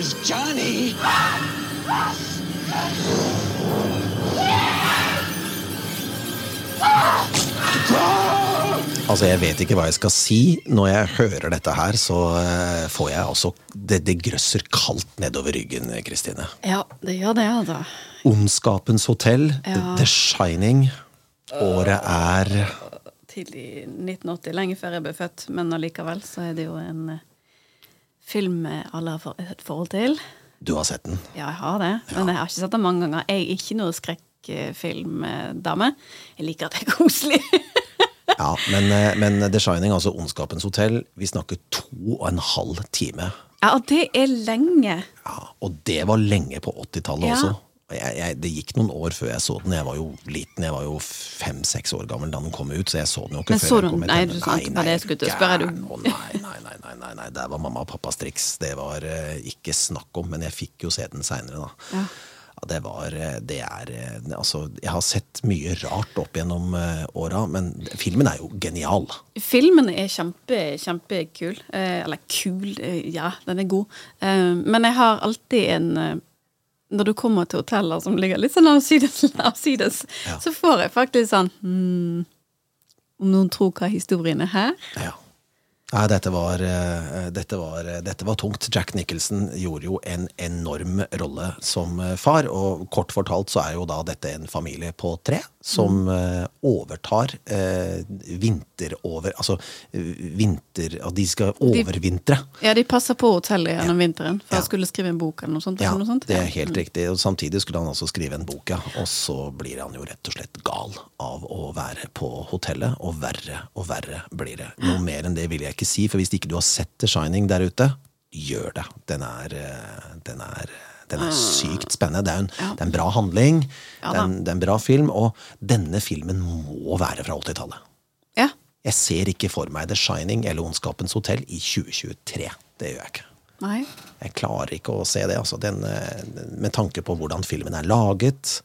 Where's Johnny? Altså, Jeg vet ikke hva jeg skal si. Når jeg hører dette her, så eh, får jeg altså Det, det grøsser kaldt nedover ryggen, Kristine. Ja, det gjør det, altså. Ondskapens hotell, The, Ja. The Shining. Året er Tidlig 1980, lenge før jeg ble født, men allikevel så er det jo en eh, film alle har et forhold til. Du har sett den. Ja, jeg har det, men jeg har ikke sett den mange ganger. Jeg er ikke noe skrekkfilmdame. Jeg liker at det er koselig. Ja, men, eh, men The Shining, altså Ondskapens hotell, vi snakker to og en halv time. ja, og det er lenge. Ja, Og det var lenge på 80-tallet Ja. også. Jeg, jeg, det gikk noen år før jeg så den. Jeg var jo liten, jeg var jo fem-seks år gammel da den kom ut. Så jeg så den jo ikke Men før du kom den? Nei, du sa ikke hva det jeg skulle til å spørre, du- Å, nei, nei, nei, nei, nei, nei, der var mamma og pappas triks. Det var uh, ikke snakk om, men jeg fikk jo se den seinere, da. Ja. Det var eh, Det er eh, Altså, jeg har sett mye rart opp gjennom åra, men filmen er jo genial. Filmen er kjempe, kjempekul. Eller kul, ja, den er god. Men jeg har alltid en Når du kommer til hoteller som ligger litt sånn avsides, avsides Ja. så får jeg faktisk sånn hmm, Om noen tror hva historien er her? Ja. Nei, dette var, eh, dette, var, dette var tungt. Jack Nicholson gjorde jo en enorm rolle som eh, far, og kort fortalt så er jo da dette en familie på tre som eh, overtar eh, vinterover... Altså eh, vinter... At de skal overvintre. Ja, de passer på hotellet gjennom vinteren for Ja. å skulle skrive en bok eller noe sånt. Ja, noe sånt. det er helt riktig. Og samtidig skulle han også skrive en bok, ja. Og så blir han jo rett og slett gal av å være på hotellet, og verre og verre blir det. Noe mer enn det vil jeg ikke si, for hvis ikke du har sett The Shining der ute, gjør det. Den er, den er, den er sykt spennende. Det er, en, Ja. det er en bra handling, Ja det, er en, det er en bra film, og denne filmen må være fra 80-tallet. Ja. Jeg ser ikke for meg The Shining eller Ondskapens hotell i 2023. Det gjør jeg ikke. Nei. Jeg klarer ikke å se det, altså. Den, eh, med tanke på hvordan filmen er laget.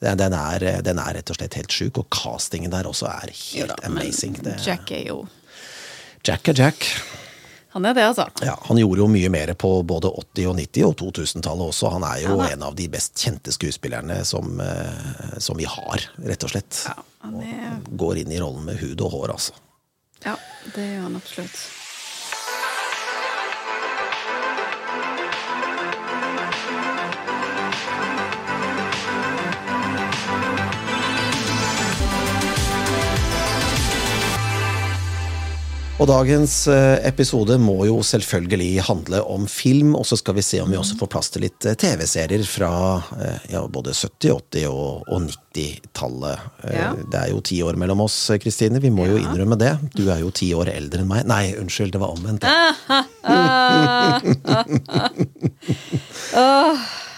Den, er, den er rett og slett helt sjuk, og castingen der også er helt da, amazing. Det, Jack er jo Jack er Jack. Han er det, altså. Ja, han gjorde jo mye mer på både 80- og 90- og 2000-tallet også. Han er jo Ja en av de best kjente skuespillerne som, eh, som vi har, rett og slett. Ja, han er Går inn i rollen med hud og hår, altså. Ja, det gjør han absolutt. Og dagens eh, episode må jo selvfølgelig handle om film, og så skal vi se om vi også får plass til litt eh, TV-serier fra eh, ja, både 70-, 80- og, og 90-tallet. Eh, Ja. Det er jo ti år mellom oss, Kristine. Vi må jo innrømme det. Du er jo ti år eldre enn meg. Nei, unnskyld, det var omvendt.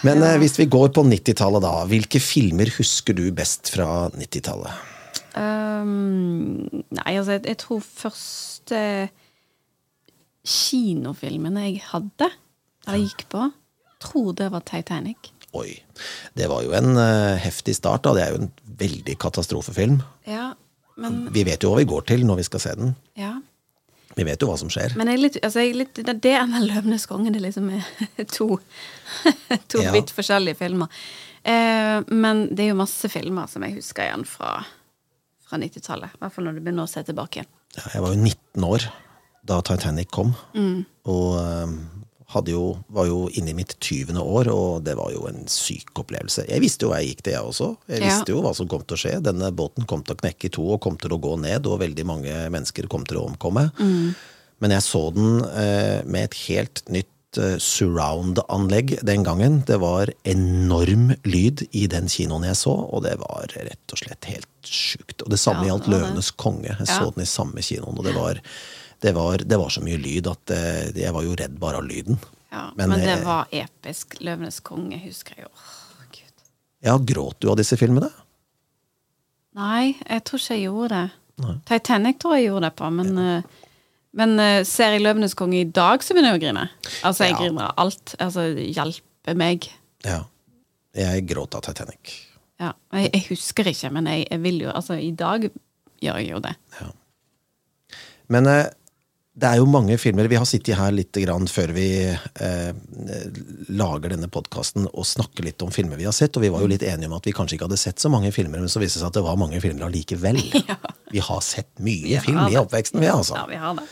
Men hvis vi går på 90-tallet, da. Hvilke filmer husker du best fra 90-tallet? Um, nei, altså, jeg, jeg tror første kinofilmen jeg hadde, eller gikk på, tror det var Titanic. Oi. Det var jo en uh, heftig start, da. Det er jo en veldig katastrofefilm. Ja, men, Vi vet jo hva vi går til når vi skal se den. ja. Vi vet jo hva som skjer. men jeg er litt, altså, jeg er litt, det er med 'Løvenes konge'. Det liksom er to, to Ja. vidt forskjellige filmer. Eh, men det er jo masse filmer som jeg husker igjen fra, fra 90-tallet. I hvert fall når du begynner å se tilbake igjen. Ja, Jeg var jo 19 år da Titanic kom, og eh, jo, var jo inne i mitt 20. år, og det var jo en syk opplevelse. Jeg visste jo hva jeg gikk til, jeg også. Jeg Ja. visste jo hva som kom til å skje. Denne båten kom til å knekke i to og kom til å gå ned, og veldig mange mennesker kom til å omkomme. Men jeg så den eh, med et helt nytt eh, surround-anlegg den gangen. Det var enorm lyd i den kinoen jeg så, og det var rett og slett helt sjukt. Og det samme Ja, gjaldt. Løvenes konge. Jeg Ja. så den i samme kinoen, og det var, det var, det var så mye lyd at eh, jeg var jo redd bare av lyden. Ja, Men, men, det eh, var episk. 'Løvenes konge' husker jeg jo. Gud. Ja, gråt du av disse filmene? Nei, jeg tror ikke jeg gjorde det. Titanic tror jeg gjorde det på, men, eh, men uh, ser jeg 'Løvenes konge' i dag, så begynner jeg å grine. Altså, jeg Ja. griner av alt. Altså, hjelpe meg. Ja. Jeg gråt av Titanic. Ja. Jeg, jeg husker ikke, men jeg, jeg vil jo Altså, i dag gjør jeg jo det. Ja. Men uh, det er jo mange filmer Vi har sittet her litt grann før vi eh, lager denne podkasten og snakker litt om filmer vi har sett, og vi var jo litt enige om at vi kanskje ikke hadde sett så mange filmer, men så viste det seg at det var mange filmer allikevel. Ja. Vi har sett mye film i oppveksten, vi, altså. Ja, vi har det.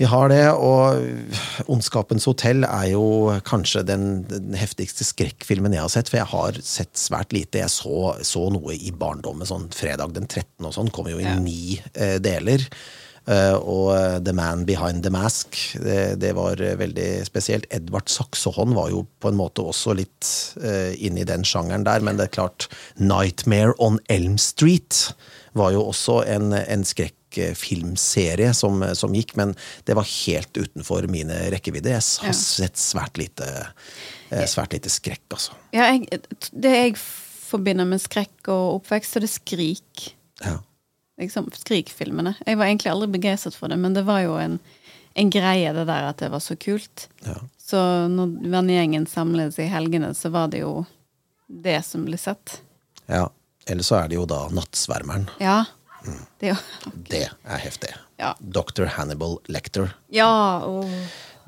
Vi har det, og Ondskapens hotell er jo kanskje den, den, heftigste skrekkfilmen jeg har sett, for jeg har sett svært lite. Jeg så, så noe i barndommen, sånn fredag den 13. og sånn, kom jo i ja. ni eh, deler. Uh, og uh, The Man Behind the Mask, det, det var uh, veldig spesielt. Edvard Saksehånd var jo på en måte også litt uh, inne i den sjangeren der, men det er klart Nightmare on Elm Street var jo også en, en skrekkfilmserie som, som, gikk, men det var helt utenfor mine rekkevidder. Jeg har ja. sett svært lite, svært lite skrekk, altså. Ja, jeg, det jeg forbinder med skrekk og oppvekst, så det Skrik. Ja liksom, Skrik-filmene. Jeg var egentlig aldri begeistret for det, men det var jo en, en greie, det der at det var så kult. Ja. Så når vennegjengen samles i helgene, så var det jo det som ble sett. Ja. Eller så er det jo da Nattsvermeren. Ja. Mm. Det, er jo, okay. det er heftig. Ja. Dr. Hannibal Lecter. Ja, og...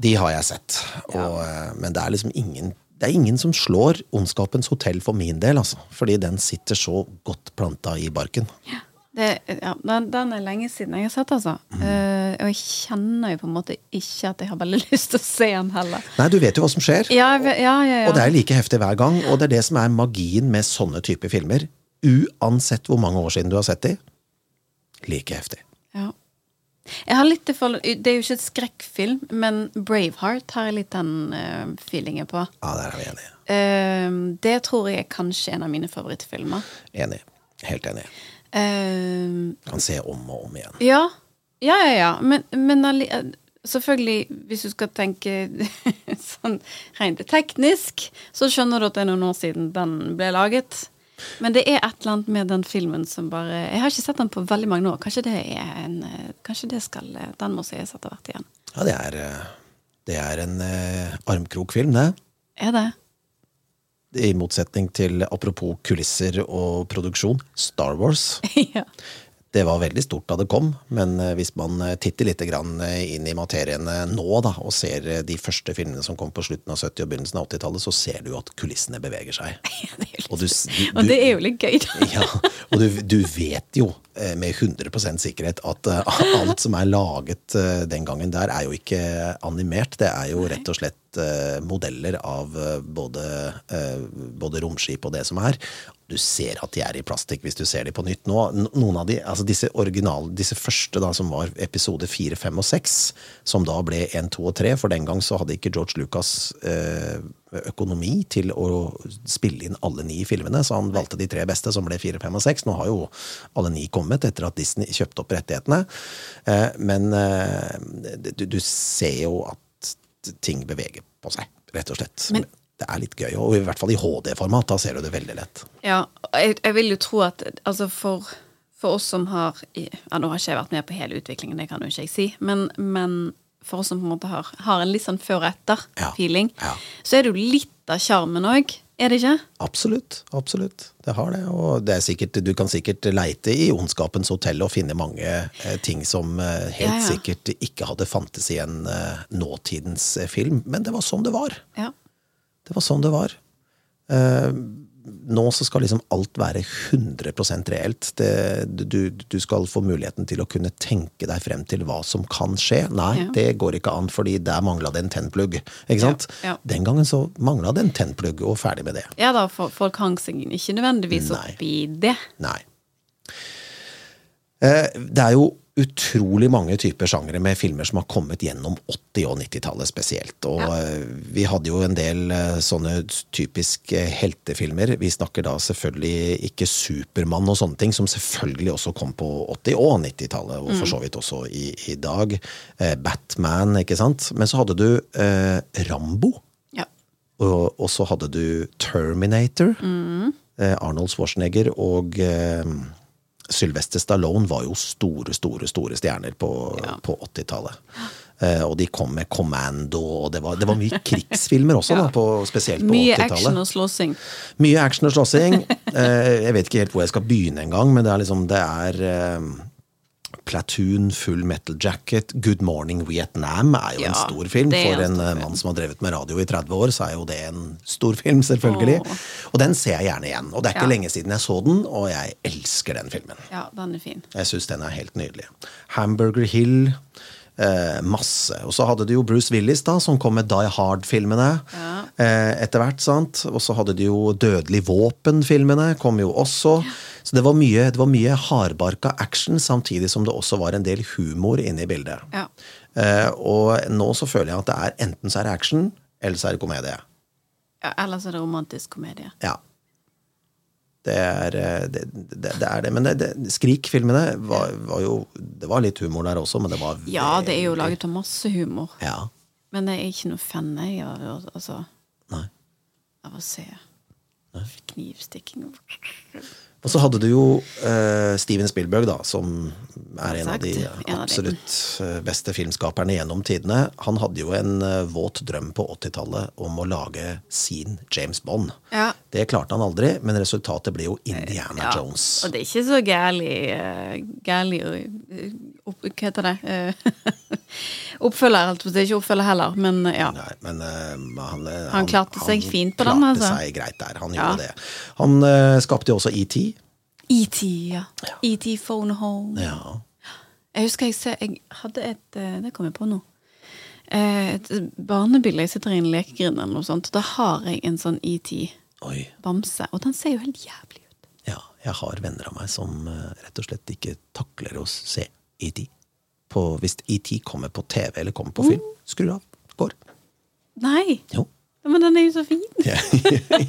De har jeg sett. Og. Eh, men det er liksom ingen det er ingen som slår Ondskapens hotell for min del, altså. Fordi den sitter så godt planta i barken. Ja. Det, ja, den, den, er lenge siden jeg har sett, altså. Mm. Uh, og jeg kjenner jo på en måte ikke at jeg har veldig lyst til å se den heller. Nei, du vet jo hva som skjer. Ja, ja, ja, og det er like heftig hver gang. Og det er det som er magien med sånne typer filmer. Uansett hvor mange år siden du har sett de. Like heftig. Ja. Jeg har litt Det er jo ikke et skrekkfilm, men Braveheart har jeg litt den uh, feelingen på. Ja, der er vi enige. Uh, det tror jeg er kanskje en av mine favorittfilmer. Enig. Helt enig. Uh, kan se om og om igjen. Ja, ja, ja. ja. Men, men selvfølgelig, hvis du skal tenke sånn rent teknisk, så skjønner du at det er noen år siden den ble laget. Men det er et eller annet med den filmen som bare Jeg har ikke sett den på veldig mange år. Kanskje det er en Kanskje det skal Den må sies etter hvert igjen. Ja, det er, det er en eh, armkrokfilm, det. Er det? i motsetning til apropos kulisser og produksjon, Star Wars. ja. Det var veldig stort da det kom, men eh, hvis man eh, titter litt eh, inn i materiene nå da, og ser de første filmene som kom på slutten av 70- og begynnelsen av 80-tallet, så ser du jo at kulissene beveger seg. Ja, og, du, du, og, det er jo litt gøy, da. ja, og du, du, vet jo med 100% sikkerhet at alt som er laget den gangen der, er jo ikke animert. Det er jo rett og slett modeller av både, både romskip og det som er du ser at de er i plastikk hvis du ser de på nytt nå. Noen av de, altså disse original, disse første da, som var episode 4, 5 og 6, som da ble 1, 2 og 3, for den gang så hadde ikke George Lucas eh, økonomi til å spille inn alle ni filmene, så han valgte de tre beste, som ble 4, 5 og 6. Nå har jo alle ni kommet etter at Disney kjøpte opp rettighetene. Eh, men eh, du, du, ser jo at ting beveger på seg, rett og slett. Men det er litt gøy. Og i hvert fall i HD-format. Da ser du det veldig lett. Ja, jeg, jeg vil jo tro at altså for, for, oss som har ja, Nå har ikke jeg vært med på hele utviklingen, det kan jo ikke jeg si. Men, men for oss som på en måte har, har en litt sånn før og etter-feeling, ja, ja. så er det jo litt av sjarmen òg. Er det ikke? Absolutt. absolutt. Det har det. Og det er sikkert, du kan sikkert leite i Ondskapens hotell og finne mange eh, ting som eh, helt ja, sikkert ikke hadde fantes i en eh, nåtidens eh, film. Men det var sånn det var. Ja. Det var sånn det var. Uh, nå så skal liksom alt være 100 reelt. Det, du, du, skal få muligheten til å kunne tenke deg frem til hva som kan skje. Nei, ja. det går ikke an, fordi der mangla det en tennplugg. Ikke sant? Ja, ja. Den gangen så mangla det en tennplugg, og ferdig med det. Ja da, folk hang seg ikke nødvendigvis Nei. opp i det. Nei. Uh, det er jo utrolig mange typer sjangere med filmer som har kommet gjennom 80- og 90-tallet spesielt. Og ja. Eh, vi hadde jo en del eh, sånne typisk eh, heltefilmer. Vi snakker da selvfølgelig ikke Supermann og sånne ting, som selvfølgelig også kom på 80- og 90-tallet, og for mm. så vidt også i, i dag. Batman, ikke sant. Men så hadde du eh, Rambo. Ja. Og, og, så hadde du Terminator. Mm. Arnold Schwarzenegger og eh, Sylvester Stallone var jo store, store store stjerner på, ja. på 80-tallet. Uh, og de kom med Commando, og det var, det var mye krigsfilmer også, ja. da, på, spesielt på 80-tallet. Mye action og slåssing. Mye action og slåssing. eh, jeg vet ikke helt hvor jeg skal begynne engang, men det er liksom Det er eh, Platoon, Full Metal Jacket, Good Morning Vietnam er jo Ja, en stor film. er For en en eh, mann som har drevet med radio i 30 år, så er jo det en stor film, selvfølgelig. Åh. Og den ser jeg gjerne igjen. Og det er ikke Ja. lenge siden jeg så den, og jeg elsker den filmen. Ja, den er fin. Jeg syns den er helt nydelig. Hamburger Hill. Eh, masse. Og så hadde de jo Bruce Willis, da, som kom med Die Hard-filmene Ja. eh, etter hvert. sant? Og så hadde de jo Dødelig våpen-filmene, kom jo også. Så det var mye, det var mye hardbarka action, samtidig som det også var en del humor inne i bildet. Ja. Uh, og nå så føler jeg at det er enten så er det action, eller så er det komedie. ja ellers er det romantisk komedie. Ja. Det er eh, det, det, det, er det. Men Skrik-filmene var, var jo Det var litt humor der også, men det var Ja, det er jo laget av masse humor. Ja. Men jeg er ikke noe fan jeg, av, altså, Nei. av å se knivstikking. Og så hadde du jo uh, Steven Spielberg, da, som er en av de absolutt eh, beste filmskaperne gjennom tidene. Han hadde jo en uh, våt drøm på 80-tallet om å lage sin James Bond. Ja. Det klarte han aldri, men resultatet ble jo Indiana Ja, Jones. Og det er ikke så gærlig uh, Gærlig uh, opp, Hva heter det? Eh, oppfølger, altså. Det si. Ikke oppfølger heller, men ja. Nei, men uh, han, eh, Han klarte seg fint på den, klarte altså. seg greit der. Han Ja. gjorde det. Han uh, skapte jo også ET. ET, ja. ET Phone Home. Ja. Jeg husker jeg, ser, jeg hadde et eh, Det kom jeg på nå. Eh, Et barnebilde. Jeg sitter i en lekegrind eller noe sånt. Da har jeg en sånn ET-bamse. Oi. Og den ser jo helt jævlig ut. Ja, jeg har venner av meg som eh, rett og slett ikke takler å se ET. Hvis ET kommer på TV eller kommer på film, skrur av. Går. Nei! Jo. Men den er jo så fin.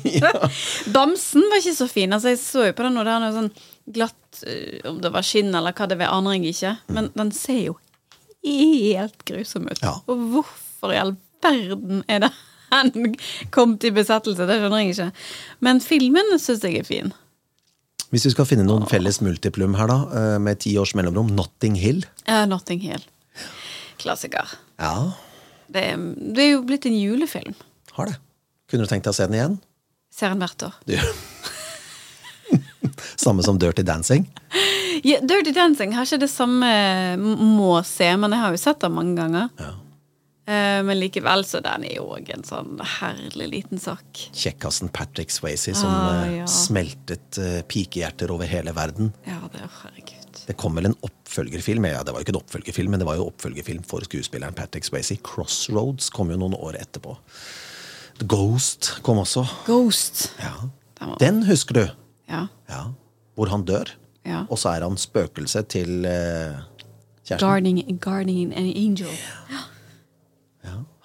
Ja. Bamsen var ikke så fin. Altså, jeg så jo på den, og det er noe sånn glatt eh, Om det var skinn eller hva det var, aner jeg ikke. Men den ser jo helt grusom ut. Ja. Og hvorfor i all verden er det han kom til besettelse? Det skjønner jeg ikke. Men filmen syns jeg er fin. Hvis vi skal finne noen felles multiplum her, da, eh, med ti års mellomrom, Notting Hill. Uh, Notting Hill. Klassiker. Ja, Det det er jo blitt en julefilm. har det. Kunne du tenkt deg å se den igjen? Ser den hvert år. Du. Samme som Dirty Dancing. Ja, Dirty Dancing har ikke det samme må se, men jeg har jo sett den mange ganger. Ja. Eh, men likevel så den er jo òg en sånn herlig liten sak. Kjekkasen Patrick Swayze som Ah, eh, ja. smeltet eh, pikehjerter over hele verden. Ja, det er herregud. Det kom vel en oppfølgerfilm ja, det var jo ikke en oppfølgerfilm, men det var jo oppfølgerfilm for skuespilleren Patrick Swayze. Crossroads kom jo noen år etterpå. The Ghost kom også. Ghost. Ja. Den husker du? Ja. Ja. Hvor han dør. ja. Og så er han spøkelse til eh, kjæresten. Guarding, guarding an angel. Ja.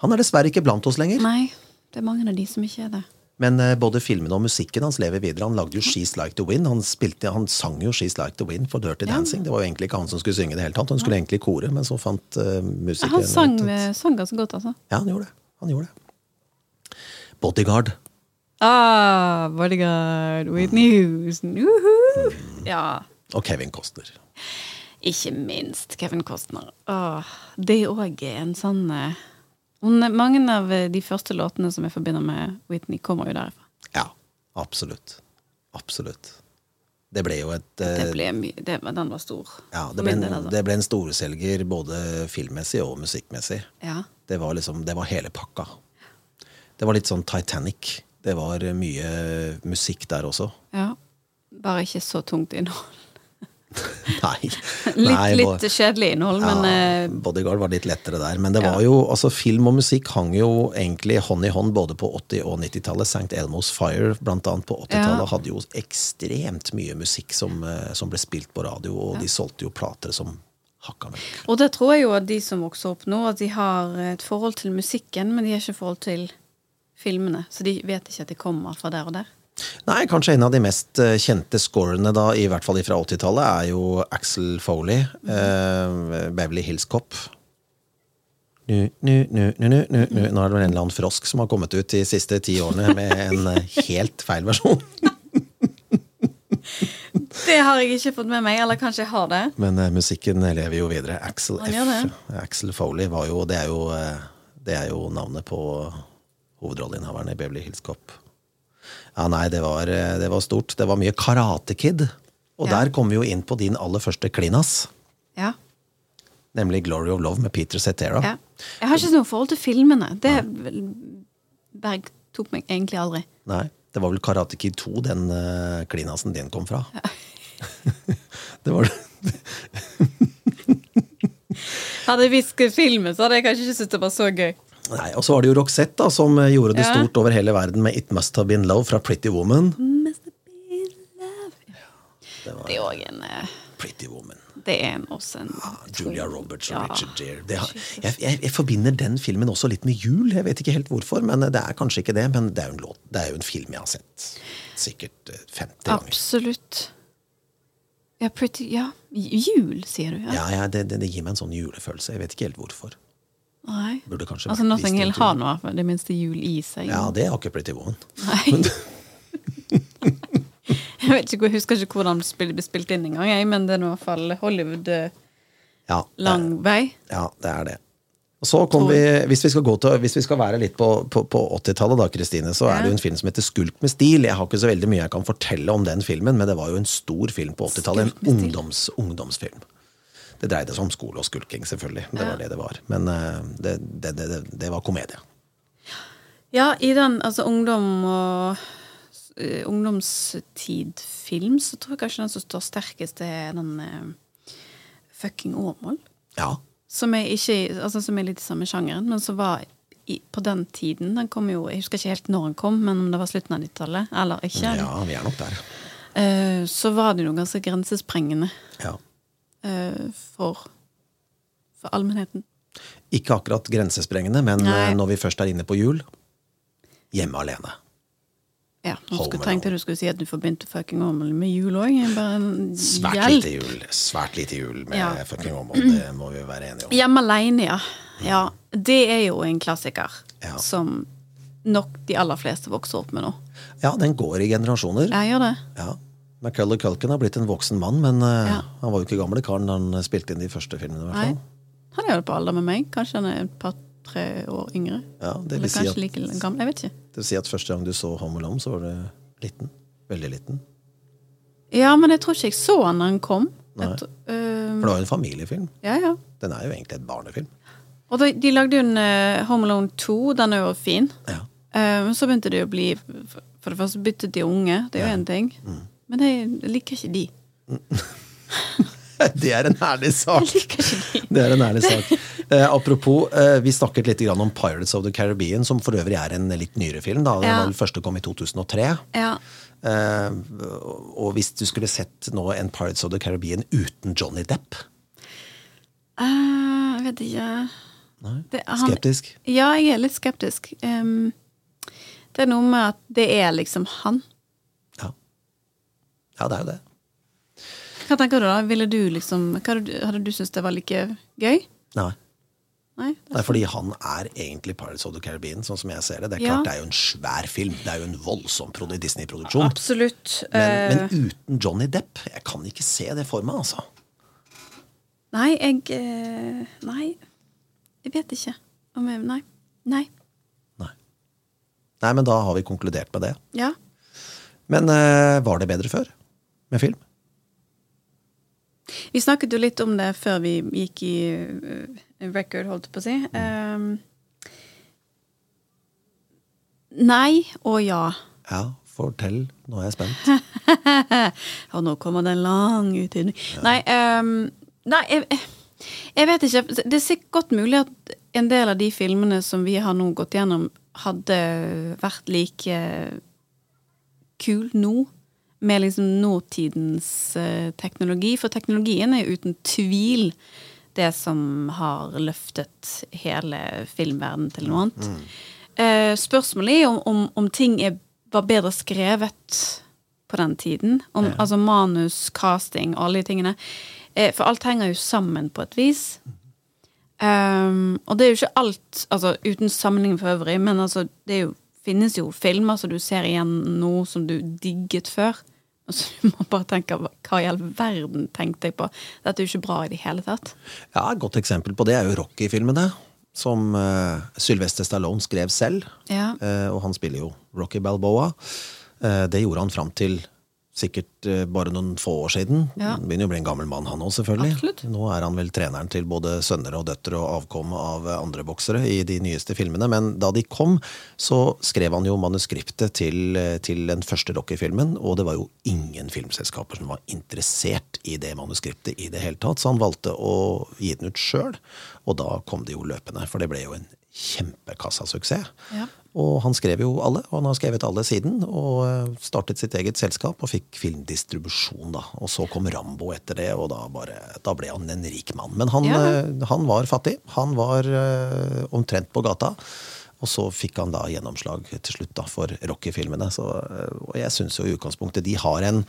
Han er dessverre ikke blant oss lenger. Nei, det er mange av de som ikke er det. Men eh, både filmen og musikken hans lever videre. Han lagde jo She's Like The Wind'. Han, spilte, han sang jo She's Like The Wind' for Dirty Ja. Dancing. Det var jo egentlig ikke han som skulle synge det hele tatt. Han skulle egentlig kore, men så fant uh, musikeren Han sang, ut sang ganske godt, altså. Ja, han gjorde det. Han gjorde det. Bodyguard. Ah, bodyguard, Whitney Houston. Uhu. Ja. Og Kevin Costner. Ikke minst Kevin Costner. Åh, det òg er en sånn eh, hun- Mange av eh, de første låtene som jeg forbinder med Whitney, kommer jo derifra. Ja, absolutt. Absolutt. Det ble jo et Det eh, ble det, den var stor. ja, det ble, en, altså. det ble en storselger både filmmessig og musikkmessig. Ja. Det var liksom, det var hele pakka. Det var litt sånn Titanic. Det var mye musikk der også. ja. Bare ikke så tungt innhold. Nei. Nei, litt litt kjedelig innhold, men ja, eh, Bodyguard var litt lettere der. Men det Ja. var jo, altså film og musikk hang jo egentlig hånd i hånd både på 80- og 90-tallet. St. Elmos Fire blant annet på 80-tallet Ja. hadde jo ekstremt mye musikk som, eh, som ble spilt på radio, og de solgte jo plater som hakka møkk. Og det tror jeg jo at de som vokser opp nå, at de har et forhold til musikken, men de har ikke forhold til filmene. Så de vet ikke at de kommer fra der og der. Nei, kanskje en av de mest eh, kjente scorene, da, i hvert fall fra 80-tallet, er jo Axel Foley. eh, Beverly Hills Cop. Nu, nu, nu, nu, nu, nu, nu. Nå er det vel en eller annen frosk som har kommet ut de siste ti årene med en eh, helt feil versjon. Det har jeg ikke fått med meg, eller kanskje jeg har det. Men uh, musikken lever jo videre. Axel F. Axel Foley var jo Det er jo, det er jo navnet på hovedrolleinnehaveren i Beverly Hills Cop. Ja, nei, det var, eh, det var stort. Det var mye Karate Kid. Og Ja. der kommer vi jo inn på din aller første klinas. Ja. Nemlig 'Glory of Love' med Peter Cetera. Ja. Jeg har ikke noe forhold til filmene. Det Berg tok meg egentlig aldri. Nei, det var vel Karate Kid 2 den uh, klinasen din kom fra. det var det. Hadde jeg visst filmen, så hadde jeg kanskje ikke syntes det var så gøy. Nei, Og så var det jo Roxette da, som eh, gjorde det Ja. stort over hele verden med 'It Must Have Been Love' fra Pretty Woman. Must have been Love. Det var Det er òg en eh, Pretty Woman. Det er en, også en Julia Roberts og Ja. Richard Gere. Har, jeg, jeg, jeg forbinder den filmen også litt med jul. Jeg vet ikke helt hvorfor, men det er kanskje ikke det. Men det er jo en, låt, det er jo en film jeg har sett sikkert eh, 50 ganger. Absolutt. Ja, pretty Ja, jul, sier du? Ja. Ja, ja det, det, det gir meg en sånn julefølelse. Jeg vet ikke helt hvorfor. Nei. Burde kanskje Altså, vært Notting Hill har nå det minste jul i seg. Ja, det har ikke blitt i Nei. jeg vet ikke, jeg husker ikke hvordan det ble spilt inn engang, men det er i hvert fall Hollywood eh, Ja, lang vei. Ja, det er det. Og så kom vi, hvis vi skal, gå til, hvis vi skal være litt på, på, på 80-tallet, da, Kristine, så er det jo en film som heter Skulk med stil. Jeg har ikke så veldig mye jeg kan fortelle om den filmen, men det var jo en stor film på 80-tallet. En ungdoms, ungdomsfilm. Det dreide seg om skole og skulking, selvfølgelig. Det var det det var. Men eh, det, det, det, det, var komedie. Ja, i den altså ungdom og eh, ungdomstid-film, så tror jeg kanskje den som står sterkest, det er den uh, Fucking Åmål. Ja. Som er, ikke, altså, som er litt i samme sjangeren, men som var i, på den tiden. Den kom jo, Jeg husker ikke helt når den kom, men om det var slutten av 90-tallet eller ikke. ja, vi er nok der. Uh, så var det jo ganske grensesprengende Ja. Eh, for, for allmennheten. Ikke akkurat grensesprengende, men Nei. eh, når vi først er inne på jul Hjemme alene. Ja, nå skulle, jeg du skulle si at du forbindte fucking Åmål med jul òg. Svært lite jul Svært lite jul med Ja. fucking Åmål, det må vi være enige om. Hjemme aleine, ja. ja. Det er jo en klassiker Ja. som nok de aller fleste vokser opp med nå. Ja, den går i generasjoner. Jeg gjør det. Ja. Macaulay Culkin har blitt en voksen mann, men eh, Ja. han var jo ikke gamle karen da han spilte inn de første filmene. i hvert Nei. Han er jo på alder med meg. Kanskje han er et par-tre år yngre. Ja, det, Eller vil si kanskje at, like gammel. Jeg vet ikke. det vil si at første gang du så Home Alone, så var du liten. Veldig liten. Ja, men jeg tror ikke jeg så han da han kom. Nei. Et, øh, For det var jo en familiefilm. ja, ja. Den er jo egentlig et barnefilm. Og de, de lagde jo en uh, Home Alone 2. Den er jo fin. Ja. Eh, men så begynte de å bli For det første byttet de unge, det er jo én ting. Mm. Men jeg liker ikke de. Det er en ærlig sak! Jeg liker ikke de. Det er en ærlig sak. Eh, apropos, eh, vi snakket litt grann om Pirates of the Caribbean, som for øvrig er en litt nyere film. da. Den Ja. var første kom i 2003. Ja. Eh, og hvis du skulle sett nå en Pirates of the Caribbean uten Johnny Depp uh, jeg vet ikke Nei. Det- han- Skeptisk? Ja, jeg er litt skeptisk. Um, det er noe med at det er liksom han. Ja. Det er jo det. Hva tenker du da? Ville du liksom hadde, du- syntes det var like gøy? Nei. Nei? Det er fordi han er egentlig Pirates of the Caribbean, sånn som jeg ser det. Det er Ja. det er jo en svær film. Det er jo en voldsom Disney-produksjon. Absolutt. Men, Eh, men uten Johnny Depp, jeg kan ikke se det for meg, altså. Nei, jeg eh, Nei. Jeg vet ikke. Om jeg, nei. Nei. Nei. Nei, men da har vi konkludert med det. Ja. Men eh, var det bedre før? Med film? Vi snakket jo litt om det før vi gikk i eh, record, holdt jeg på å si. Um, nei og ja. Ja, fortell. Nå er jeg spent. Og nå kommer det en lang Ja. Nei, um, nei jeg, jeg vet ikke. Det er sikkert godt mulig at en del av de filmene som vi har nå gått gjennom, hadde vært like kul nå. Med liksom nåtidens eh, teknologi. For teknologien er uten tvil det som har løftet hele filmverdenen til noe annet. Eh, spørsmålet er om, om, om ting er, var bedre skrevet på den tiden. Om, Altså manus, casting, alle de tingene. Eh, for alt henger jo sammen på et vis. Um, og det er jo ikke alt, altså uten sammenligning for øvrig, men altså, det jo, finnes jo filmer som du ser igjen nå som du digget før. Og så må bare tenke hva i all verden tenkte jeg på? Dette er jo ikke bra i det hele tatt. Ja, Et godt eksempel på det er jo Rocky-filmene. Som uh, Sylvester Stallone skrev selv. Ja. Uh, og han spiller jo Rocky Balboa. Uh, det gjorde han fram til sikkert eh, bare noen få år siden. Ja. Han begynner å bli en gammel mann, han òg, selvfølgelig. Absolutt. Nå er han vel treneren til både sønner og døtre og avkom av eh, andre boksere i de nyeste filmene. Men da de kom, så skrev han jo manuskriptet til, eh, til den første Rocky-filmen, og det var jo ingen filmselskaper som var interessert i det manuskriptet i det hele tatt, så han valgte å gi den ut sjøl, og da kom det jo løpende, for det ble jo en kjempekassasuksess. Ja. Og han skrev jo alle, og han har skrevet alle siden. Og eh, startet sitt eget selskap og fikk filmdistribusjon, da. Og så kom Rambo etter det, og da, bare, da ble han en rik mann. Men han, Ja. eh, han var fattig. Han var uh, omtrent på gata. Og så fikk han da gjennomslag til slutt da, for Rocky-filmene. Og jeg syns jo i utgangspunktet de har en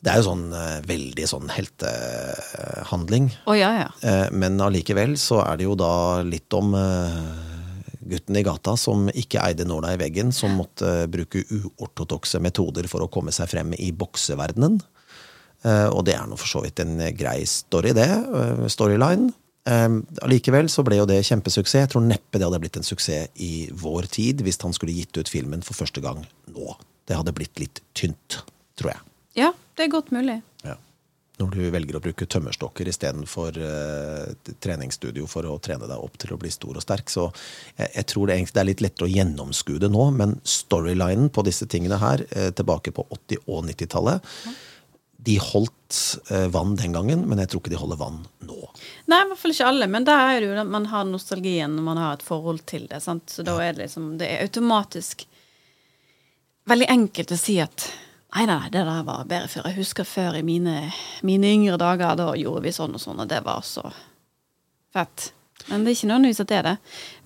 Det er jo sånn veldig sånn heltehandling. Oh, ja, ja. Men allikevel så er det jo da litt om gutten i gata som ikke eide nåla i veggen, som måtte bruke uortodokse metoder for å komme seg frem i bokseverdenen. Eh, Og det er nå for så vidt en grei story, det. eh, Storyline. Eh, Allikevel så ble jo det kjempesuksess. Jeg tror neppe det hadde blitt en suksess i vår tid hvis han skulle gitt ut filmen for første gang nå. Det hadde blitt litt tynt, tror jeg. Ja, det er godt mulig. Når du velger å bruke tømmerstokker istedenfor uh, treningsstudio for å trene deg opp til å bli stor og sterk. Så jeg, jeg tror det det er litt lettere å gjennomskue det nå, men storylinen på disse tingene her, uh, tilbake på 80- og 90-tallet, de holdt uh, vann den gangen, men jeg tror ikke de holder vann nå. Nei, i hvert fall ikke alle, men der er det jo at man har nostalgien når man har et forhold til det. sant? Så da er det liksom Det er automatisk veldig enkelt å si at Nei, nei, det der var bedre før. Jeg husker før i mine, mine yngre dager, da gjorde vi sånn og sånn, og det var så fett. Men det er ikke nødvendigvis at det er det.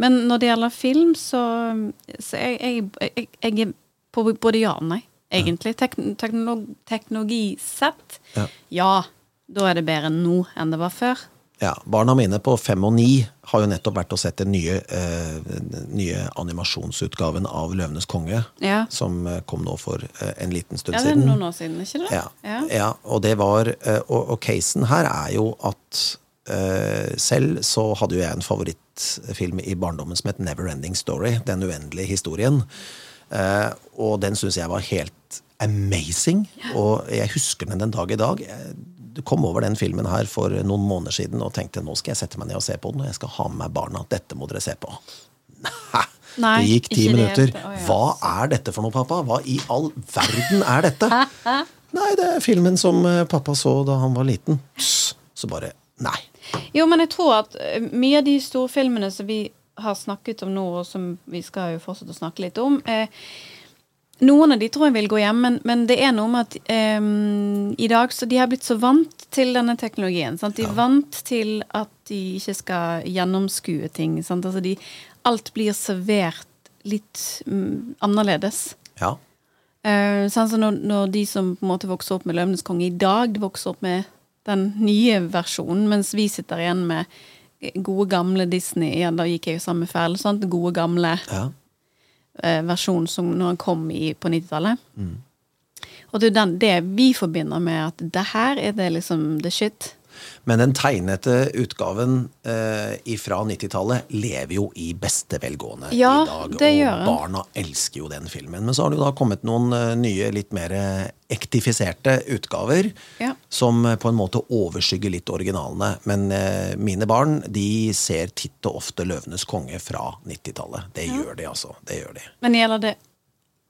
Men når det gjelder film, så, så jeg, jeg, jeg, er på både ja og nei, egentlig. Tek, teknolog, teknologisett, Ja. ja. Da er det bedre nå enn det var før. Ja, Barna mine på fem og ni har jo nettopp vært og sett den nye, eh, nye animasjonsutgaven av 'Løvenes konge', Ja. som eh, kom nå for eh, en liten stund siden. Ja, det er noen år siden, ikke det? Ja, ja. og det var eh, Og, og casen her er jo at eh, selv så hadde jo jeg en favorittfilm i barndommen som het Neverending Story. Den uendelige historien. Eh, og den syns jeg var helt amazing. Og jeg husker den den dag i dag. Jeg kom over den filmen her for noen måneder siden og tenkte nå skal jeg sette meg ned og se på den, og jeg skal ha med meg barna. Dette må dere se på. Nei, det gikk ti det minutter. Å, ja. Hva er dette for noe, pappa? Hva i all verden er dette? Nei, det er filmen som eh, pappa så da han var liten. Så bare Nei. Jo, men jeg tror at eh, mye av de storfilmene som vi har snakket om nå, og som vi skal jo fortsette å snakke litt om eh, Noen av de tror jeg vil gå hjem, men, men det er noe med at um, i dag så de har blitt så vant til denne teknologien. Sant? De er vant til at de ikke skal gjennomskue ting. Sant? Altså de, alt blir servert litt um, annerledes. Ja. Uh, sånn som når, når de som på en måte vokser opp med 'Løvenes konge' i dag, de vokser opp med den nye versjonen, mens vi sitter igjen med gode, gamle Disney. Ja, da gikk jeg jo sammen med Fæl. Gode, gamle ja. Eh, versjon som når han kom i, på 90-tallet. Og det er den, det vi forbinder med at det her er det liksom the shit. Men den tegnete utgaven eh, fra 90-tallet lever jo i beste velgående Ja, i dag. det og gjør den. barna elsker jo den filmen. Men så har det jo da kommet noen eh, nye, litt mer ektifiserte utgaver. Ja. Som på en måte overskygger litt originalene. Men eh, mine barn de ser titt og ofte 'Løvenes konge' fra 90-tallet. Det gjør de, altså. Det gjør de. Men gjelder det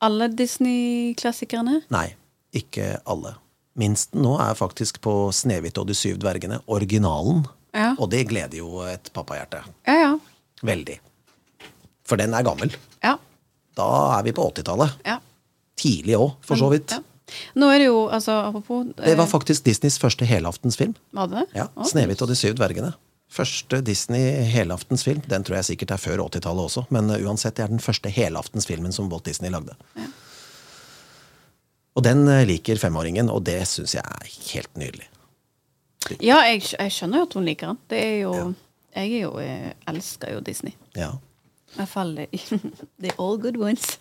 alle Disney-klassikerne? Nei, ikke alle. Minsten nå er faktisk på 'Snehvit og de syv dvergene', originalen. Ja. Og det gleder jo et pappahjerte. Ja, ja. Veldig. For den er gammel. Ja. Da er vi på 80-tallet. ja. Tidlig òg, for så vidt. Ja. Nå er det jo, altså apropos Det var eh, faktisk Disneys første helaftensfilm. Var det? Ja, oh, 'Snehvit og de syv dvergene'. Første Disney helaftensfilm. Den tror jeg sikkert er før 80-tallet også, men uh, uansett, det er den første helaftensfilmen som Walt Disney lagde. Og den uh, liker femåringen, og det syns jeg er helt nydelig. Ja, jeg, jeg skjønner jo at hun liker den. Det er jo Jeg er jo, jeg elsker jo Disney. Ja. I hvert fall eh, the all good ones.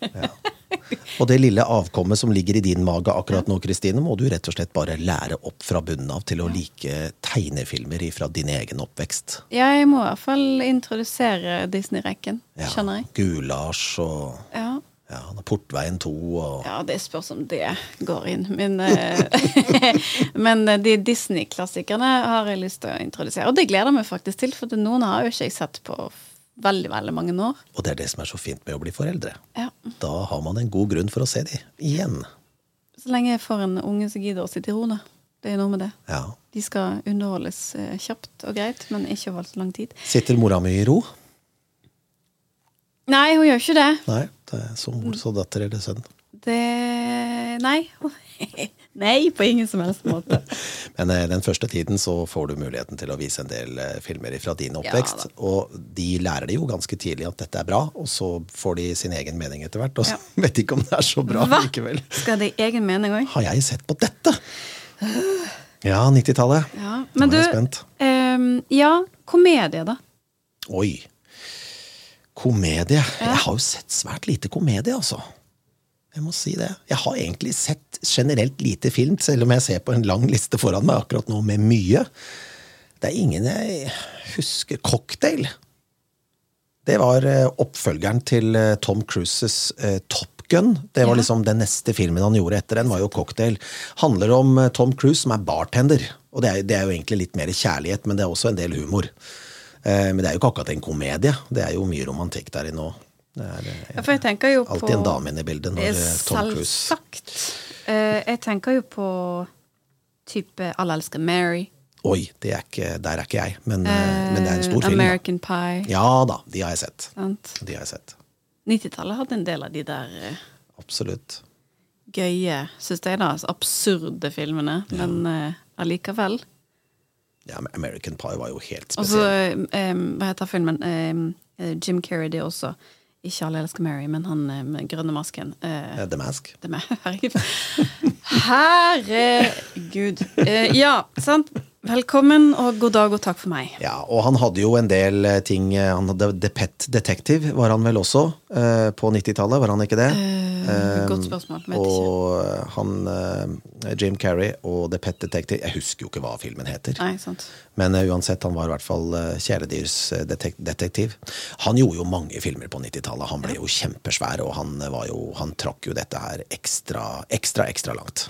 Og det lille avkommet som ligger i din mage akkurat nå, Kristine, må du rett og slett bare lære opp fra bunnen av til å like tegnefilmer fra din egen oppvekst. Ja, jeg må i hvert fall introdusere Disney-rekken, Ja, skjønner jeg. Gulasj og Ja. Ja, Portveien 2 og Ja, det spørs om det går inn. Men, eh, men eh, de Disney-klassikerne har jeg lyst til å introdusere. Og det gleder jeg meg faktisk til, for noen har jo ikke jeg sett på veldig, veldig mange år. Og det er det som er så fint med å bli foreldre. Ja. Da har man en god grunn for å se de igjen. Så lenge jeg får en unge som gidder å sitte i ro, da. Det er noe med det. Ja. De skal underholdes eh, kjapt og greit, men ikke over så lang tid. Sitter mora mi i ro? Nei, hun gjør ikke det. Nei, det er som mor så datter eller sønn. Det Nei. Nei, på ingen som helst måte. Men eh, den første tiden så får du muligheten til å vise en del eh, filmer fra din oppvekst. Ja, og de lærer det jo ganske tidlig at dette er bra, og så får de sin egen mening etter hvert. Og så Ja. vet de ikke om det er så bra Hva? likevel. Skal det egen mening òg? Har jeg sett på dette? Ja, 90-tallet. Ja. Nå Men er du jeg spent. Um, Ja, komedie, da. Oi. Komedie. Jeg har jo sett svært lite komedie, altså. Jeg må si det. Jeg har egentlig sett generelt lite film, selv om jeg ser på en lang liste foran meg akkurat nå med mye. Det er ingen jeg husker. Cocktail. Det var eh, oppfølgeren til eh, Tom Cruises eh, Top Gun. Det var liksom den neste filmen han gjorde etter den, var jo Cocktail. Handler om Tom Cruise som er bartender. Og det er, det er jo egentlig litt mer kjærlighet, men det er også en del humor. Eh, Men det er jo ikke akkurat en komedie. Det er jo mye romantikk der inne òg. Det er eh, Ja, for jeg tenker jo på alltid en dame inne i bildet når Eh, Tom Cruise Selvsagt. Jeg tenker jo på type Alle elsker Mary. Oi, det er ikke, der er ikke jeg, men, uh, men det er en stor American film. American Pie. Ja da, de har jeg sett. Sant? De har jeg sett. 90-tallet hadde en del av de der Absolutt. gøye, syns jeg, da, absurde filmene. Men allikevel. allikevel. Ja, American Pie var jo helt Og så, spesiell. eh, hva heter filmen? Um, Jim Carrey, det også. Ikke Alle elsker Mary, men han med grønne masken. Eh, The Mask. Herregud. Herregud. Uh, ja, sant. Velkommen og god dag og takk for meg. Ja, og han hadde jo en del eh, ting eh, Han hadde The Pet Detective, var han vel også, eh, på 90-tallet, var han ikke det? Eh, godt spørsmål. Vet ikke. og eh, han eh, Jim Carrey og The Pet Detective Jeg husker jo ikke hva filmen heter. Nei, sant. Men uansett, han var i hvert fall kjæledyrsdetektiv. Han gjorde jo mange filmer på 90-tallet. Han ble jo kjempesvær, og han, var jo, han trakk jo dette her ekstra, ekstra, ekstra langt.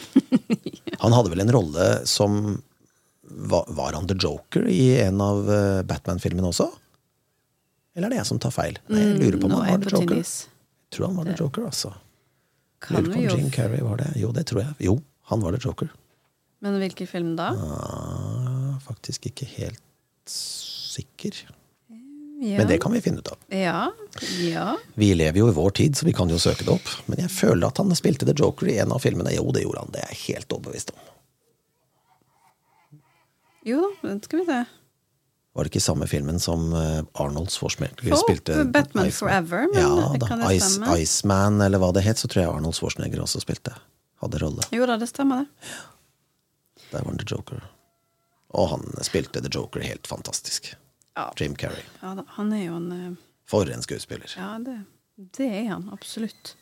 Han hadde vel en rolle som Var, han The Joker i en av eh, Batman-filmene også? Eller er det jeg som tar feil? Nei, jeg lurer på om Nå han var The Joker. Jeg tror han var The Joker, altså. Kan Lurer på om Jim Carrey var det. Jo, det tror jeg. Jo, han var The Joker. Men hvilken film da? Ah, faktisk ikke helt sikker. Ja. Men det kan vi finne ut av. Ja. ja. Vi lever jo i vår tid, så vi kan jo søke det opp. Men jeg føler at han spilte The Joker i en av filmene. Jo, det gjorde han. Det er jeg helt overbevist om. Jo da, den skal vi se. Var det ikke samme filmen som eh, Arnold Schwarzenegger spilte? Batman Iceman? Forever, men ja, da. kan det Ice, stemme? Iceman, eller hva det het, så tror jeg Arnold Schwarzenegger også spilte. Hadde rolle. Jo da, det stemmer, det. Der var han The Joker. Og han spilte The Joker helt fantastisk. Ja, Jim Carrey. ja da, han er jo en eh, For en skuespiller. Ja, det, det er han absolutt.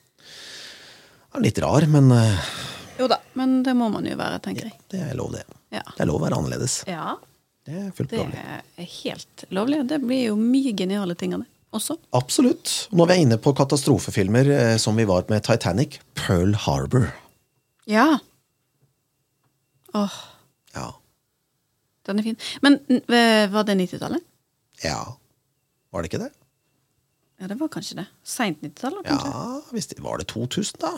Han er Litt rar, men eh, Jo da, men det må man jo være, tenker jeg. det er lov, det. Ja. Det er lov å være annerledes. ja. Det er fullt Det lovlig. er helt lovlig. Det blir jo mye geniale ting av det også. Absolutt. Når vi er inne på katastrofefilmer, eh, som vi var med Titanic, Pearl Harbor. Ja. Åh, Ja. den er fin. Men eh, var det 90-tallet? ja. Var det ikke det? Ja, det var kanskje det. Seint 90-tall, Ja, kanskje? hvis det, Var det 2000, da?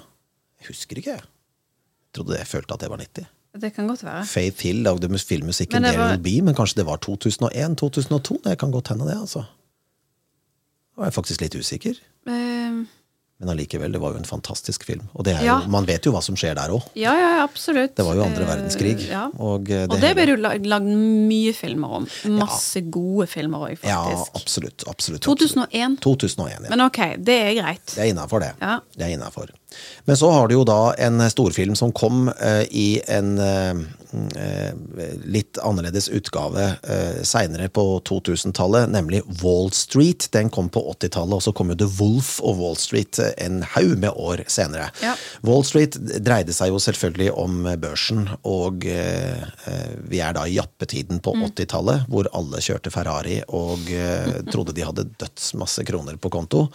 Jeg husker ikke. Jeg trodde jeg følte at det var 90. Det kan godt være. Faith Hill lagde filmmusikken Men var- B, men kanskje det var 2001-2002? Det kan godt hende, det. altså. Da var jeg faktisk litt usikker. Eh, Men allikevel, det var jo en fantastisk film. Og det er Ja. jo, man vet jo hva som skjer der òg. ja, ja, absolutt. Det var jo andre Eh, verdenskrig. Ja. Og det, Og det ble det lag- lagd mye filmer om. Masse gode filmer òg, Ja, faktisk. absolutt. absolutt 2001. 2001, ja. Men ok, det er greit. Det er innafor, det. Ja. det er innenfor. Men så har du jo da en storfilm som kom uh, i en eh, eh, litt annerledes utgave eh, seinere på 2000-tallet, nemlig Wall Street. Den kom på 80-tallet, og så kom jo The Wolf og Wall Street eh, en haug med år senere. Ja. Wall Street dreide seg jo selvfølgelig om børsen, og eh, eh, vi er da i jappetiden på 80-tallet, hvor alle kjørte Ferrari og eh, trodde de hadde dødsmasse kroner på konto.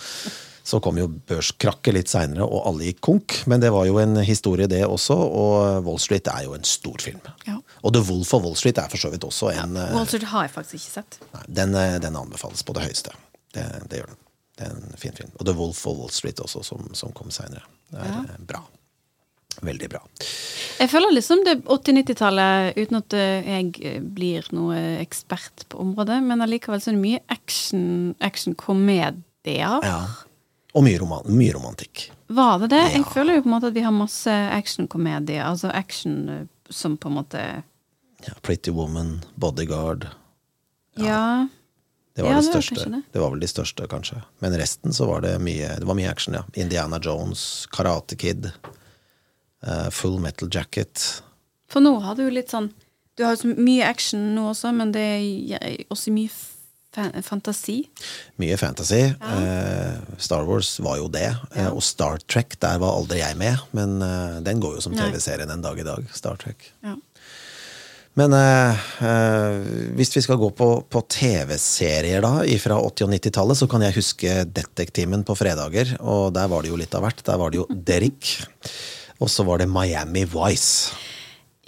Så kom jo børskrakket litt seinere, og alle gikk konk. Men det var jo en historie, det også. Og Wall Street er jo en stor film. Ja. Og The Wolf of Wall Street er for så vidt også en ja, Wall Street har jeg faktisk ikke sett. Nei, den, eh, den anbefales på det høyeste. Det, det gjør den. Det er en fin film. Og The Wolf of Wall Street også, som, som kom seinere. Det er Ja. eh, bra. Veldig bra. Jeg føler liksom det 80-90-tallet, uten at eh, jeg blir noe ekspert på området, men allikevel så er det mye action, action-komedier. Ja. Og mye, roman, mye romantikk. Var det det? Jeg føler jo på en måte at vi har masse action-komedier. Altså action eh, som på en måte Ja, Pretty Woman, Bodyguard. Ja. Det var, Ja, det, det var største. det. det var vel de største, kanskje. Men resten så var det mye, det var mye action, ja. Indiana Jones, Karate Kid, uh, Full Metal Jacket. For nå har du jo litt sånn Du har jo så mye action nå også, men det er også mye fantasi. Mye fantasy. Eh, Star Wars var jo det. Eh, og Star Trek, der var aldri jeg med. Men eh, den går jo som TV-serie en dag i dag. Star Trek. Ja. Men hvis vi skal gå på, på TV-serier da, fra 80- og 90-tallet, så kan jeg huske Detektimen på fredager. Og der var det jo litt av hvert. Der var det jo Derrick. Og så var det Miami Vice.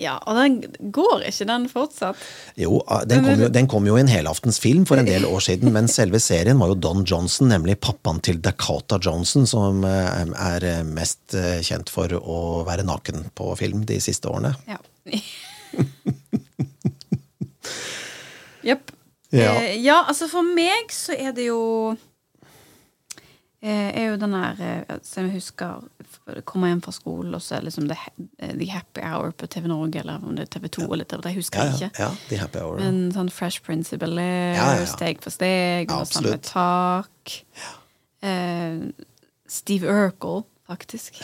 Ja, og den går ikke, den fortsatt. Jo, ah, den kom jo, den kom jo i en helaftens film for en del år siden, men selve serien var jo Don Johnson, nemlig pappaen til Dakota Johnson, som eh, er mest eh, kjent for å være naken på film de siste årene. Ja. Jepp. Ja. Eh, ja, altså for meg så er det jo eh, er jo den eh, Som jeg husker Kommer hjem fra skolen, og så er liksom The, The Happy Hour på TV Norge, eller om det er TV 2 eller TV, det husker Ja, jeg ja, ikke. ja, The Happy Hour. Men sånn Fresh Prince of Bel-Air, Ja, ja, ja. Steg for steg, Ja, og Samme tak. Eh, Steve Urkel, faktisk,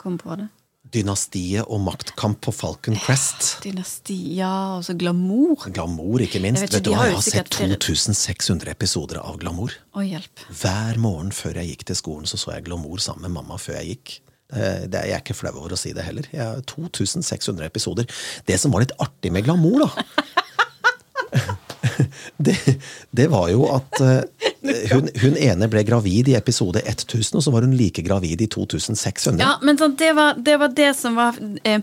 kom på det. Dynastiet og maktkamp på Falcon Crest. Dynasti, ja, og så glamour. Glamour, ikke minst. Jeg ikke, Vet du jeg har sett 2600 episoder av Glamour. Å, hjelp. Hver morgen før jeg gikk til skolen, så så jeg Glamour sammen med mamma før jeg gikk. Eh, Det er, jeg er ikke flau over å si det heller. Jeg har 2600 episoder. Det som var litt artig med Glamour, da det, det var jo at eh, hun, hun ene ble gravid i episode 1000, og så var hun like gravid i 2600. Ja, men sånn, det, var, det var det som var eh,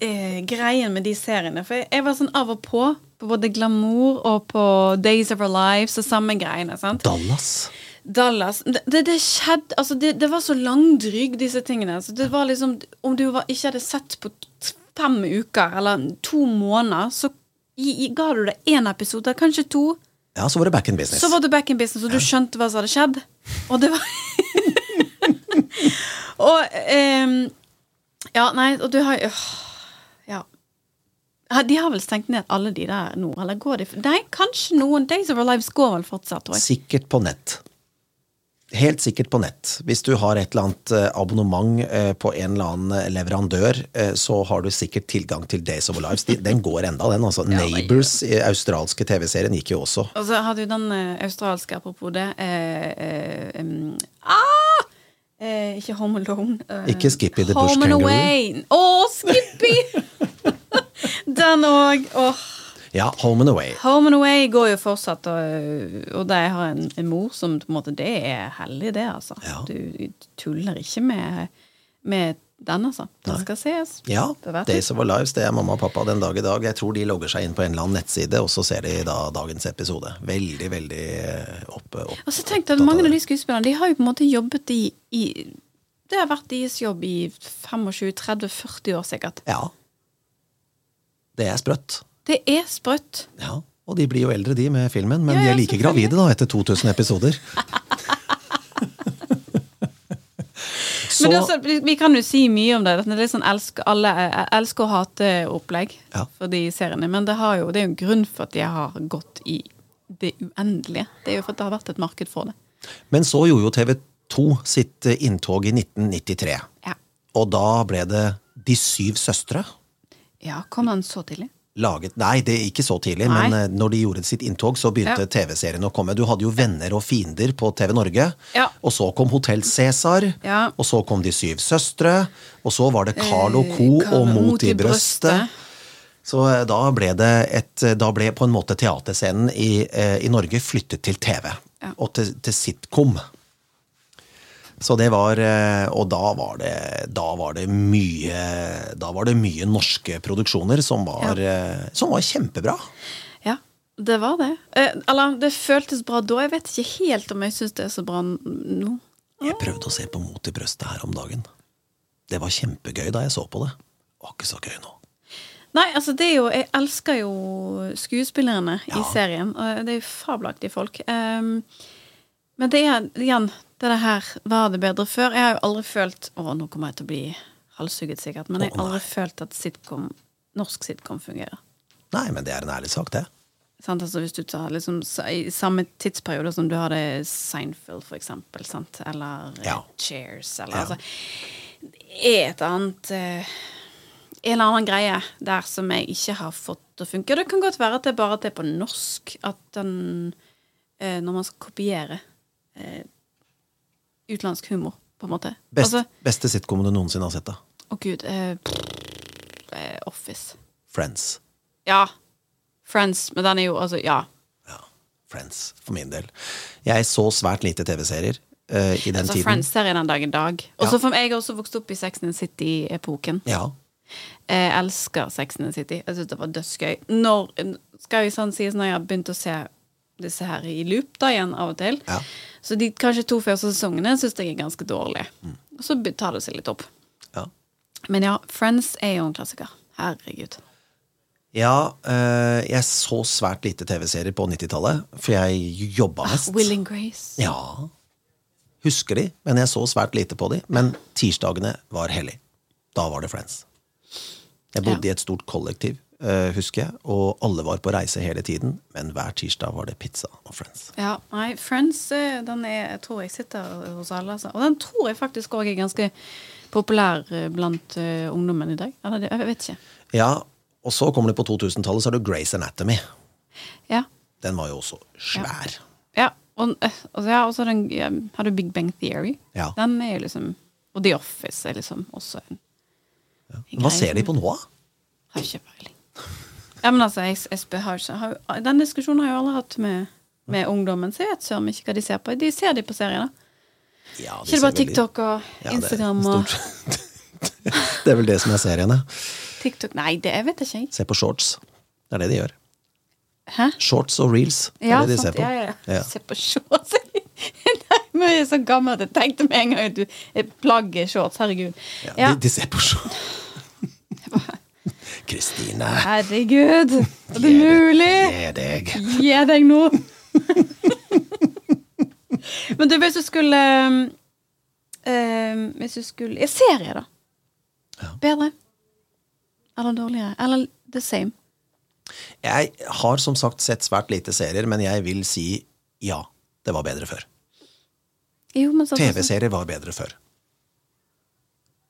eh, greien med de seriene. For jeg, jeg var sånn av og på, på både Glamour og på Days of Our Lives og samme greiene. sant? Dallas. Dallas Det, det, skjedde Altså, det, det var så langdryg, disse tingene. Så det var liksom Om du var, ikke hadde sett på fem uker eller to måneder, så i, i, ga du det én episode, kanskje to. Ja, så var det back in business. Så var det back in business, og du skjønte hva som hadde skjedd. Og det var Og um, Ja, nei, og du har øh, Ja. Ja, De har vel stengt ned alle de der nå, eller går de Nei, kanskje noen Days of Our Lives går vel fortsatt, tror jeg. Sikkert på nett. Helt sikkert på nett. Hvis du har et eller annet eh, abonnement eh, på en eller annen leverandør, eh, så har du sikkert tilgang til Days of Our Lives. Den går enda, den. altså. Ja, Neighbors, australske TV-serien, gikk jo også. Og så hadde du den australske, apropos det eh, eh, um, ah! eh, Ikke Home Alone. Ikke Skippy the Bush Home and Kangaroo. Away. Å, Skippy! den òg. Åh. Ja, Home and Away. Home and Away går jo fortsatt, og, og de har en, en mor som på en måte Det er hellig, det, altså. Ja. Du tuller ikke med, med den, altså. Den skal ses. Ja, Days of Our Lives, det er mamma og pappa den dag i dag. Jeg tror de logger seg inn på en eller annen nettside, og så ser de da dagens episode. Veldig, veldig eh, oppe. opp, Altså, tenk at mange av de skuespillerne De har jo på en måte jobbet i, i Det har vært deres jobb i 25-30-40 år, sikkert. Ja. Det er sprøtt. Det er sprøtt. Ja, og de blir jo eldre, de, med filmen, men Ja, de er like gravide da, etter 2000 episoder. Så, Men også, vi- vi kan jo si mye om det. Det er litt sånn elsk, alle eh, elsker og hate-opplegg Ja. for de seriene. Men det, har jo, det er jo en grunn for at de har gått i det uendelige. Det er jo for at det har vært et marked for det. men så gjorde jo TV 2 sitt eh, inntog i 1993. Ja, Og da ble det De syv søstre. ja Kom han så tidlig? Laget, nei, det er ikke så tidlig, Nei. men eh, når de gjorde sitt inntog, så begynte Ja. TV-serien å komme. Du hadde jo Venner og fiender på TV Norge. Ja. Og så kom Hotell Cæsar. Ja. Og så kom De syv søstre. Og så var det Carlo og Co. Eh, og Mot i brøstet. Så eh, da ble det et eh, Da ble på en måte teaterscenen i, eh, i Norge flyttet til TV. Og til, til sitcom. Så det var eh, Og da var det, da var det mye Da var det mye norske produksjoner som var, ja. som var kjempebra. Ja, det var det. Eh, eller det føltes bra da. Jeg vet ikke helt om jeg syns det er så bra nå. Jeg prøvde å se på Mot i brøstet her om dagen. Det var kjempegøy da jeg så på det. Det var ikke så gøy nå. Nei, altså det er jo Jeg elsker jo skuespillerne i serien. Og det er jo fabelaktige folk. Um, men det er igjen det der her Var det bedre før? Jeg har jo aldri følt Å, nå kommer jeg til å bli halshugget, sikkert. Men jeg har aldri følt at sitcom, norsk sitcom fungerer. Nei, men det er en ærlig sak, det. Sant? Altså hvis du tar liksom I samme tidsperiode som du hadde Seinfeld, for eksempel. Sant? Eller eh, Ja. Cheers. Eller Ja. altså Det et annet eh, En eller annen greie der som jeg ikke har fått til å funke. Det kan godt være at det er bare at det er på norsk at den eh, Når man skal kopiere eh, utenlandsk humor, på en måte. Best, Altså, beste sitcomen du noensinne har sett, da? Å, gud. Eh, eh, Office. Friends. Ja. Friends. Men den er jo altså Ja. Ja, Friends, for min del. Jeg så svært lite TV-serier Uh, i den Altså tiden. Friends-serien den dag i dag. Og så Ja. for Jeg har også vokst opp i Sex and City-epoken. Ja. Jeg elsker Sex and City. Jeg syns det var dødsgøy. Når skal jo sånn sies når jeg har begynt å se disse her i loop da igjen av og til. Ja. Så de kanskje to første sesongene syns jeg er ganske dårlige. Mm. Og så tar det seg litt opp. ja. Men ja, Friends er jo en klassiker. Herregud. Ja, øh, jeg så svært lite TV-serier på 90-tallet, for jeg jobba mest. Will and Grace. Ja. Husker de, men jeg så svært lite på de. Men tirsdagene var hellig. Da var det Friends. Jeg bodde Ja. i et stort kollektiv, eh, husker jeg, og alle var på reise hele tiden, men hver tirsdag var det pizza og Friends. Ja, nei, Friends eh, den er, tror jeg sitter hos alle. Altså. Og den tror jeg faktisk òg er ganske populær eh, blant ungdommen i dag. Eller, jeg vet ikke. Ja, og så kommer det på 2000-tallet, så har du Grace Anatomy. Ja. Den var jo også svær. ja. Og, eh, og, ja, og så den, ja, har du Big Bang Theory. Ja. Den er jo liksom Og The Office er liksom også en en Hva ser de på nå, da? Har ikke peiling. Ja, men altså, jeg, jeg, har ikke, har, Den diskusjonen har jeg jo aldri hatt med, med ungdommen, så jeg vet søren ikke hva de ser på. De ser de på serien, da. Ja, Ikke det bare TikTok og Ja, Instagram og. Det er vel det som er seriene. TikTok Nei, det vet jeg ikke. Se på shorts. Det er det de gjør. Hæ? Shorts og reels. Det er Ja, det de sant. ser på. Ja, ja, ja. Ja. Se på shorts. Men jeg er så gammel at jeg tenkte med en gang at du plagger er shorts. Herregud. Ja, Ja, De, de ser på shorts. Kristine, Herregud! Er det mulig? gi deg. Gi deg nå! Men du, hvis du skulle eh, Hvis du skulle Ja, serie, da. Ja. Bedre? Eller dårligere? Eller the same? Jeg har som sagt sett svært lite serier, men jeg vil si ja, det var bedre før. Jo, men så TV-serier var bedre før.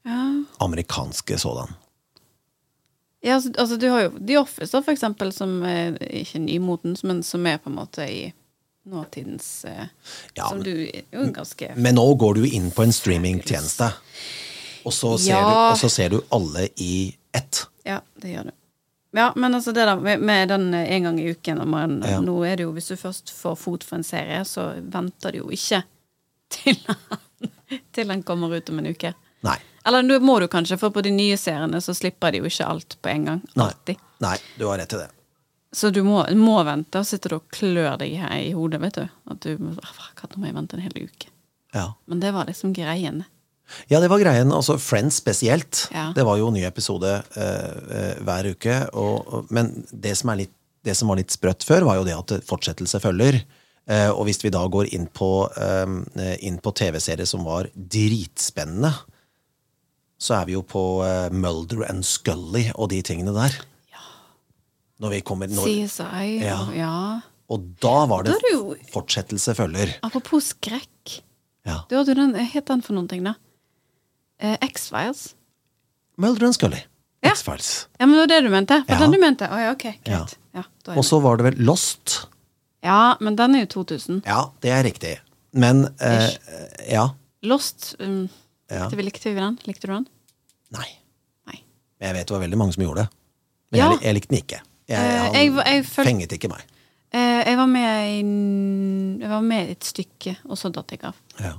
Ja. Amerikanske sådan. Ja, altså, altså du har jo The Office, for eksempel, som er ikke nymotens, men som er på en måte i nåtidens eh, Ja, Som du jo ganske Men nå går du inn på en streamingtjeneste, og så ser, Ja. du, og så ser du alle i ett. Ja, det gjør du. Ja, men altså det da, med, med den eh, en gang i uken og man, Ja. Nå er det jo, Hvis du først får fot for en serie, så venter du jo ikke til han, til han kommer ut om en uke. Nei. Eller nå må du kanskje, for på de nye seriene så slipper de jo ikke alt på en gang. Nei. Alltid. Nei, du har rett i det. Så du må, må vente, og sitter du og klør deg her i hodet, vet du. At du må- «Ah, nå må jeg vente en hel uke. Ja. Men det var liksom greien. Ja, det var greien. Altså Friends spesielt. Ja. Det var jo ny episode uh, hver uke. Og, og, men det som, litt, det som var litt sprøtt før, var jo det at fortsettelse følger. Eh, og hvis vi da går inn på, eh, inn på TV-serier som var dritspennende, så er vi jo på eh, Mulder and Scully og de tingene der. Ja. Når vi kommer når, CSI. Ja. ja. Og da var det, Da jo- fortsettelse følger. Apropos skrekk. Ja. Du hadde jo den, het den for noen ting, da? Eh, X-Files. Mulder and Scully. Ja. X-Files. Ja, men det var det du mente? For Ja. den du mente? Oh, ja, ok, greit. Ja. Og så var det vel Lost. Ja, men den er jo 2000. Ja, det er riktig. Men eh, Ja. Lost um, Ja. likte, vi, likte vi den? Likte du den? Nei. Nei. Men jeg vet det var veldig mange som gjorde det. Men Ja. jeg, jeg likte den ikke. Jeg, Eh, han jeg jeg føl- fenget ikke meg. Eh, jeg var med i Jeg var med i et stykke, og så datt jeg av. Ja.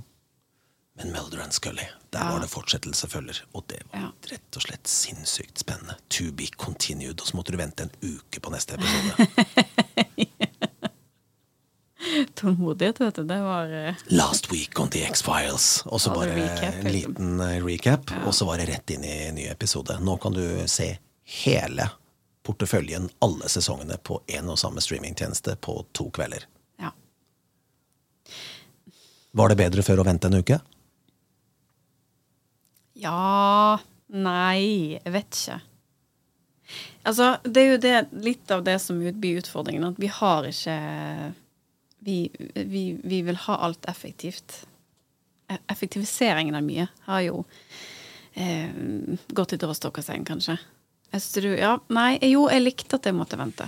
Men Mulder and Scully, der Ja. var det fortsettelse følger. Og det var Ja. rett og slett sinnssykt spennende. To be continued. Og så måtte du vente en uke på neste episode. Tålmodighet, vet du. Det var uh... Last week on The X-Files. Og så bare recap, en liksom. liten recap, recap, og så var det rett inn i ny episode. Nå kan du se hele porteføljen, alle sesongene, på én og samme streamingtjeneste på to kvelder. Ja. Var det bedre før å vente en uke? Ja Nei, jeg vet ikke. Altså, det er jo det, litt av det som blir utfordringen, at vi har ikke vi, vi, vi vil ha alt effektivt. E- Effektiviseringen av mye har jo eh, gått i dråstokkaseng, kanskje. Jeg ja, nei, jo, jeg likte at jeg måtte vente.